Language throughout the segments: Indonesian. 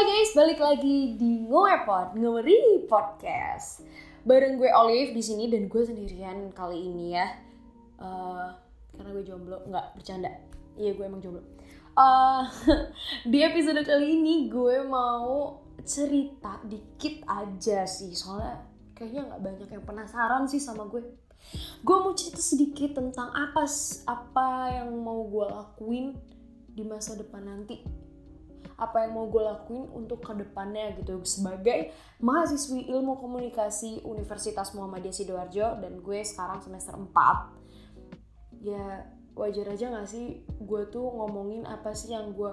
Hai guys, balik lagi di Ngewepot, Ngeweri Podcast. Bareng gue Olive di sini dan gue sendirian kali ini ya. Eh, karena gue jomblo, nggak bercanda. Iya gue emang jomblo. Eh, di episode kali ini gue mau cerita dikit aja sih, soalnya kayaknya nggak banyak yang penasaran sih sama gue. Gue mau cerita sedikit tentang apa apa yang mau gue lakuin di masa depan nanti apa yang mau gue lakuin untuk ke depannya gitu. Sebagai mahasiswi ilmu komunikasi Universitas Muhammadiyah Sidoarjo dan gue sekarang semester 4 ya wajar aja gak sih gue tuh ngomongin apa sih yang gue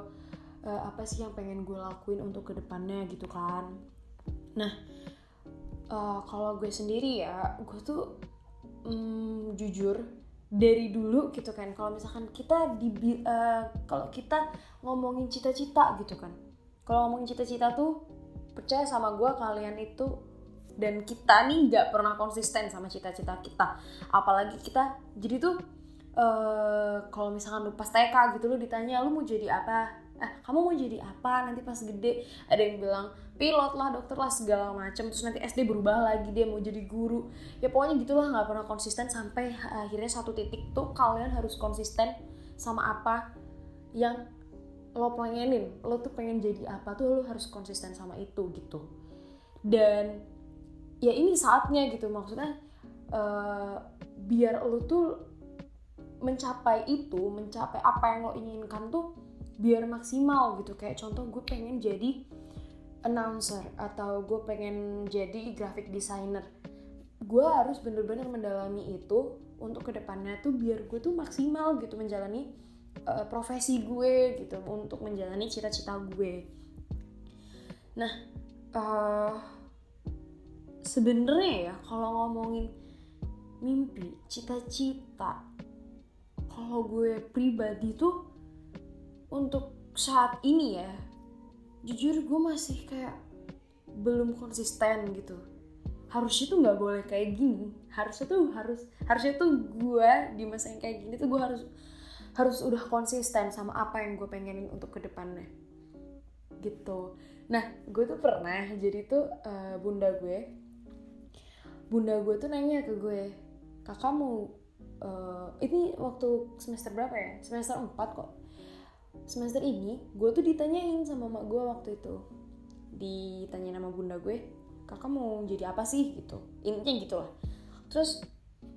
eh, apa sih yang pengen gue lakuin untuk ke depannya gitu kan. Nah eh, kalau gue sendiri ya gue tuh mm, jujur dari dulu gitu kan. Kalau misalkan kita di eh, kalau kita ngomongin cita-cita gitu kan. Kalau ngomongin cita-cita tuh percaya sama gue kalian itu dan kita nih nggak pernah konsisten sama cita-cita kita. Apalagi kita jadi tuh eh kalau misalkan lu pas TK gitu lu ditanya lu mau jadi apa? Eh kamu mau jadi apa? Nanti pas gede. Ada yang bilang pilot lah dokter lah segala macam terus nanti SD berubah lagi dia mau jadi guru. Ya pokoknya gitulah nggak pernah konsisten sampai akhirnya satu titik tuh kalian harus konsisten sama apa yang lo pengenin. Lo tuh pengen jadi apa tuh lo harus konsisten sama itu gitu. Dan ya ini saatnya gitu. Maksudnya eh, biar lo tuh mencapai itu mencapai apa yang lo inginkan tuh biar maksimal gitu. Kayak contoh gue pengen jadi announcer atau gue pengen jadi graphic designer gue harus bener-bener mendalami itu untuk ke depannya tuh biar gue tuh maksimal gitu menjalani uh, profesi gue gitu untuk menjalani cita-cita gue. Nah uh, sebenarnya ya kalau ngomongin mimpi cita-cita kalau gue pribadi tuh untuk saat ini ya jujur gue masih kayak belum konsisten gitu. Harusnya tuh nggak boleh kayak gini. Harusnya tuh harus harusnya tuh gue di masa yang kayak gini tuh gue harus harus udah konsisten sama apa yang gue pengenin untuk ke depannya gitu. Nah gue tuh pernah jadi tuh eh, bunda gue. Bunda gue tuh nanya ke gue kakak mau eh, ini waktu semester berapa ya? Semester 4 kok semester ini gue tuh ditanyain sama mak gue waktu itu. Ditanya nama bunda gue kakak mau jadi apa sih? Gitu. Intinya gitu lah terus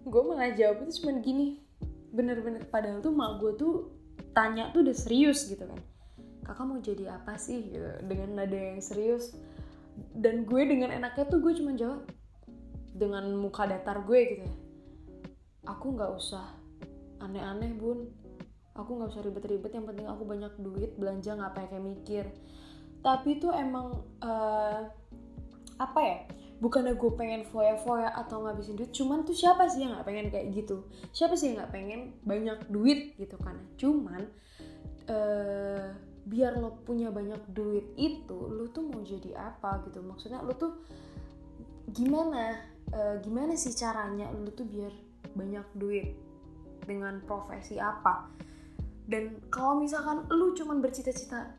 gue malah jawab itu cuman gini. Bener-bener padahal tuh mak gue tuh tanya tuh udah serius gitu kan. Kakak mau jadi apa sih? Gitu. Dengan nada yang serius. Dan gue dengan enaknya tuh gue cuma jawab dengan muka datar gue gitu ya. Aku nggak usah. Aneh-aneh bun aku nggak usah ribet-ribet yang penting aku banyak duit belanja nggak pakai mikir. Tapi tuh emang eh, apa ya? Bukannya gue pengen foya-foya atau ngabisin duit cuman tuh siapa sih yang nggak pengen kayak gitu? Siapa sih yang nggak pengen banyak duit gitu kan? Cuman eh biar lo punya banyak duit itu lo tuh mau jadi apa gitu? Maksudnya lo tuh gimana? Eh, gimana sih caranya lo tuh biar banyak duit? Dengan profesi apa dan kalau misalkan lu cuman bercita-cita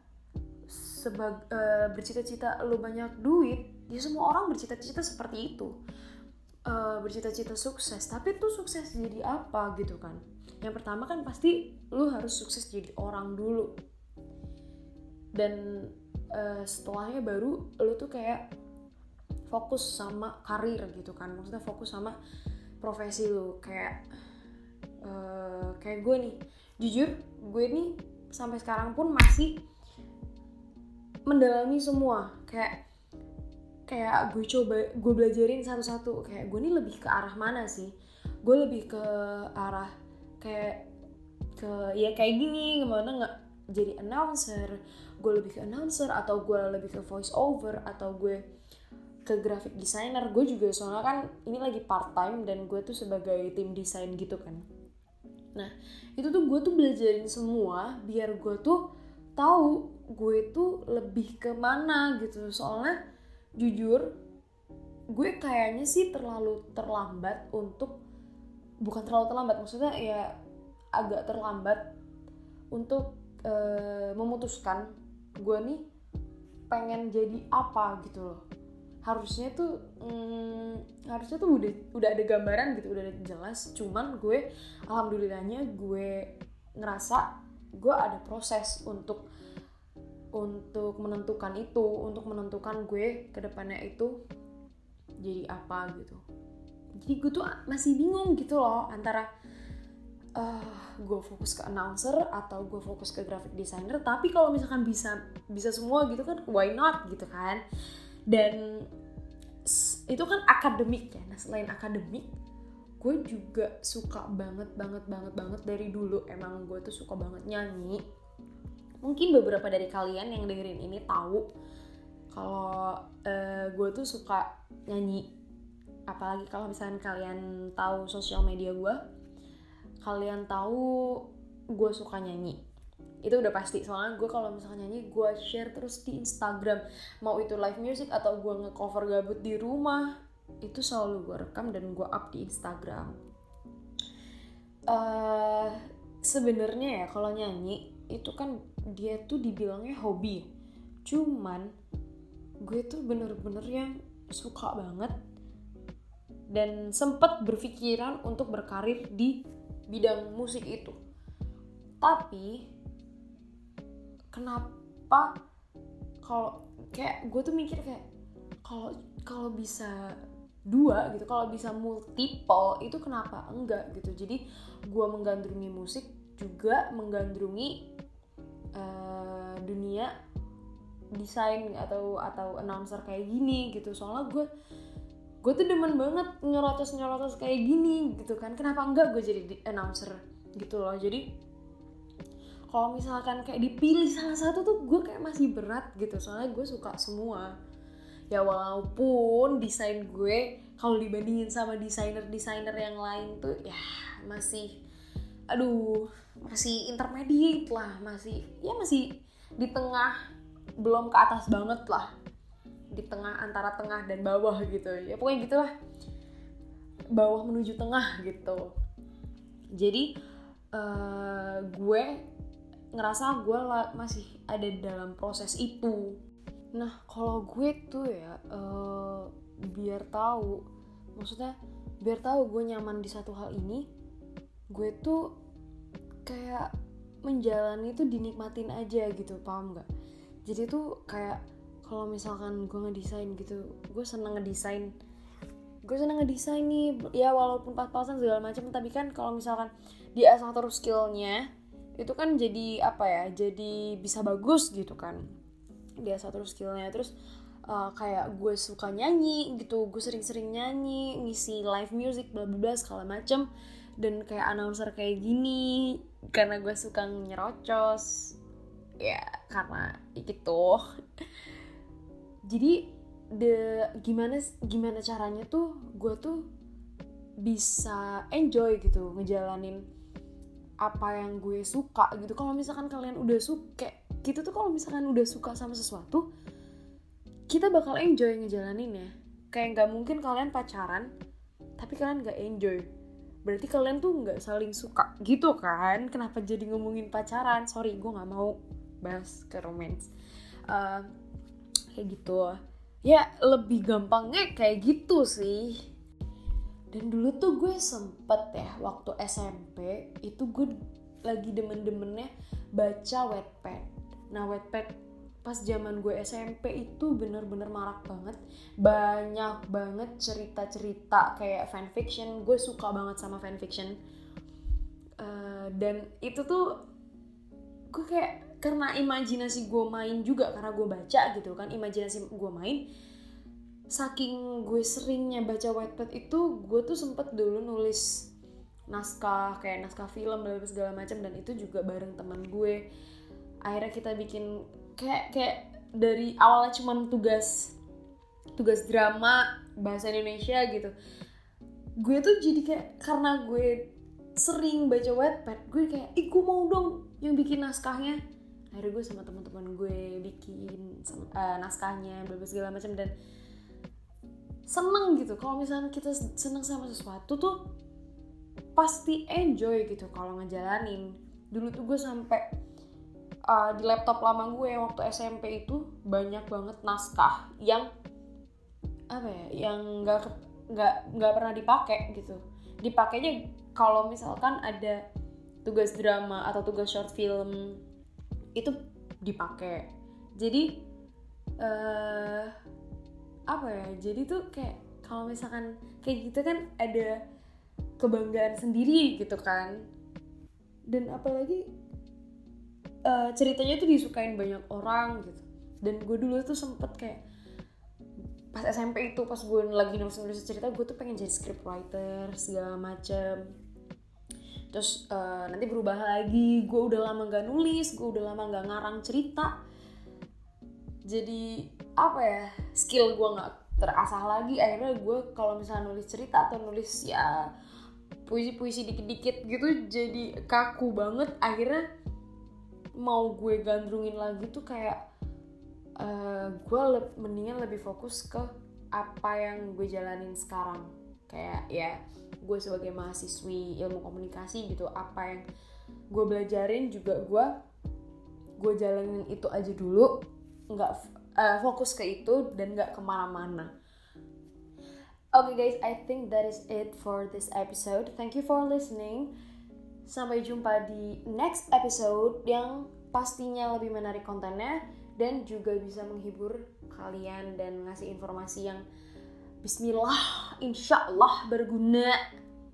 sebag eh, bercita-cita lu banyak duit ya semua orang bercita-cita seperti itu. Eh, bercita-cita sukses tapi tuh sukses jadi apa gitu kan? Yang pertama kan pasti lu harus sukses jadi orang dulu. Dan eh, setelahnya baru lu tuh kayak fokus sama karir gitu kan. Maksudnya fokus sama profesi lu. Kayak eh, kayak gue nih jujur gue nih sampai sekarang pun masih mendalami semua. Kayak kayak gue coba gue belajarin satu-satu. Kayak gue nih lebih ke arah mana sih? Gue lebih ke arah kayak ke ya kayak gini gimana nggak jadi announcer? Gue lebih ke announcer atau gue lebih ke voice over atau gue ke graphic designer? Gue juga soalnya kan ini lagi part time dan gue tuh sebagai tim desain gitu kan nah itu tuh gue tuh belajarin semua biar gue tuh tahu gue tuh lebih ke mana gitu. Soalnya jujur gue kayaknya sih terlalu terlambat untuk bukan terlalu terlambat maksudnya ya agak terlambat untuk eh, memutuskan gue nih pengen jadi apa gitu loh harusnya tuh hmm, harusnya tuh udah udah ada gambaran gitu udah ada jelas. Cuman gue alhamdulillahnya gue ngerasa gue ada proses untuk untuk menentukan itu untuk menentukan gue ke depannya itu jadi apa gitu. Jadi gue tuh masih bingung gitu loh antara uh, gue fokus ke announcer atau gue fokus ke graphic designer. Tapi kalau misalkan bisa bisa semua gitu kan why not gitu kan dan itu kan akademik ya. Nah selain akademik gue juga suka banget banget banget banget dari dulu. Emang gue tuh suka banget nyanyi. Mungkin beberapa dari kalian yang dengerin ini tahu kalau uh, gue tuh suka nyanyi. Apalagi kalau misalnya kalian tahu sosial media gue kalian tahu gue suka nyanyi itu udah pasti. Soalnya gue kalau misalnya nyanyi gue share terus di Instagram. Mau itu live music atau gue ngecover gabut di rumah itu selalu gue rekam dan gue up di Instagram. Uh, sebenarnya ya kalau nyanyi itu kan dia tuh dibilangnya hobi. Cuman gue tuh bener-bener yang suka banget dan sempet berpikiran untuk berkarir di bidang musik itu. Tapi kenapa kalau kayak gue tuh mikir kayak kalau kalau bisa dua gitu kalau bisa multiple itu kenapa? Enggak gitu. Jadi gue menggandrungi musik juga menggandrungi uh, dunia desain atau atau announcer kayak gini gitu. Soalnya gue gue tuh demen banget nyerocos nyerocos kayak gini gitu kan. Kenapa enggak gue jadi announcer gitu loh. Jadi kalau misalkan kayak dipilih salah satu tuh gue kayak masih berat gitu. Soalnya gue suka semua. Ya walaupun desain gue kalau dibandingin sama desainer-desainer yang lain tuh ya masih aduh masih intermediate lah. Masih ya masih di tengah belum ke atas banget lah. Di tengah antara tengah dan bawah gitu. Ya pokoknya gitulah. Bawah menuju tengah gitu. Jadi uh, gue ngerasa gue masih ada dalam proses itu Nah, kalau gue tuh ya uh, biar tahu, maksudnya biar tahu gue nyaman di satu hal ini, gue tuh kayak menjalani itu dinikmatin aja gitu, paham nggak? Jadi tuh kayak kalau misalkan gue ngedesain gitu, gue seneng ngedesain gue seneng ngedesain nih ya walaupun pas-pasan segala macam tapi kan kalau misalkan dia asal terus skillnya itu kan jadi apa ya jadi bisa bagus gitu kan. Dia satu skillnya. Terus uh, kayak gue suka nyanyi gitu gue sering-sering nyanyi ngisi live music bla bla bla segala macem. Dan kayak announcer kayak gini karena gue suka nyerocos ya karena gitu. Jadi the gimana gimana caranya tuh gue tuh bisa enjoy gitu ngejalanin apa yang gue suka gitu. Kalau misalkan kalian udah suka kita tuh kalau misalkan udah suka sama sesuatu kita bakal enjoy ngejalaninnya kayak nggak mungkin kalian pacaran tapi kalian nggak enjoy. Berarti kalian tuh nggak saling suka gitu kan? Kenapa jadi ngomongin pacaran? Sorry gue nggak mau bahas ke romance. Uh, kayak gitu. Ya lebih gampangnya kayak gitu sih dan dulu tuh gue sempet ya waktu SMP itu gue lagi demen-demennya baca wetpad Nah Wattpad pas zaman gue SMP itu bener-bener marak banget. Banyak banget cerita-cerita kayak fanfiction. Gue suka banget sama fanfiction. Uh, dan itu tuh gue kayak karena imajinasi gue main juga karena gue baca gitu kan imajinasi gue main saking gue seringnya baca Wattpad itu gue tuh sempet dulu nulis naskah kayak naskah film dan segala macam dan itu juga bareng teman gue. Akhirnya kita bikin kayak kayak dari awalnya cuman tugas tugas drama bahasa Indonesia gitu. Gue tuh jadi kayak karena gue sering baca wetpad gue kayak ih mau dong yang bikin naskahnya. Akhirnya gue sama teman-teman gue bikin uh, naskahnya berbagai segala macam dan seneng gitu. Kalau misalnya kita seneng sama sesuatu tuh pasti enjoy gitu kalau ngejalanin. Dulu tuh gue sampai uh, di laptop lama gue waktu SMP itu banyak banget naskah yang apa ya yang nggak nggak nggak pernah dipakai gitu. Dipakainya kalau misalkan ada tugas drama atau tugas short film itu dipakai. Jadi uh, apa ya jadi tuh kayak kalau misalkan kayak gitu kan ada kebanggaan sendiri gitu kan. Dan apalagi uh, ceritanya tuh disukain banyak orang gitu. Dan gue dulu tuh sempet kayak pas SMP itu pas gue lagi nulis nulis cerita gue tuh pengen jadi script writer segala macem. Terus uh, nanti berubah lagi gue udah lama gak nulis gue udah lama gak ngarang cerita. Jadi apa ya skill gue nggak terasah lagi. Akhirnya gue kalau misalnya nulis cerita atau nulis ya puisi-puisi dikit-dikit gitu jadi kaku banget. Akhirnya mau gue gandrungin lagi tuh kayak uh, gue le mendingan lebih fokus ke apa yang gue jalanin sekarang. Kayak ya gue sebagai mahasiswi ilmu komunikasi gitu apa yang gue belajarin juga gue gue jalanin itu aja dulu. Nggak uh, fokus ke itu dan nggak ke mana-mana Oke okay guys, I think that is it for this episode. Thank you for listening. Sampai jumpa di next episode yang pastinya lebih menarik kontennya dan juga bisa menghibur kalian dan ngasih informasi yang Bismillah, insya Allah berguna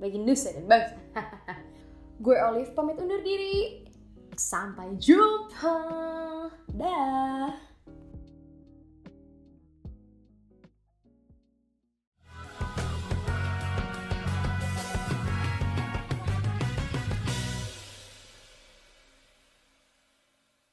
bagi Nusa dan bangsa. Gue Olive pamit undur diri. Sampai jumpa. Dah.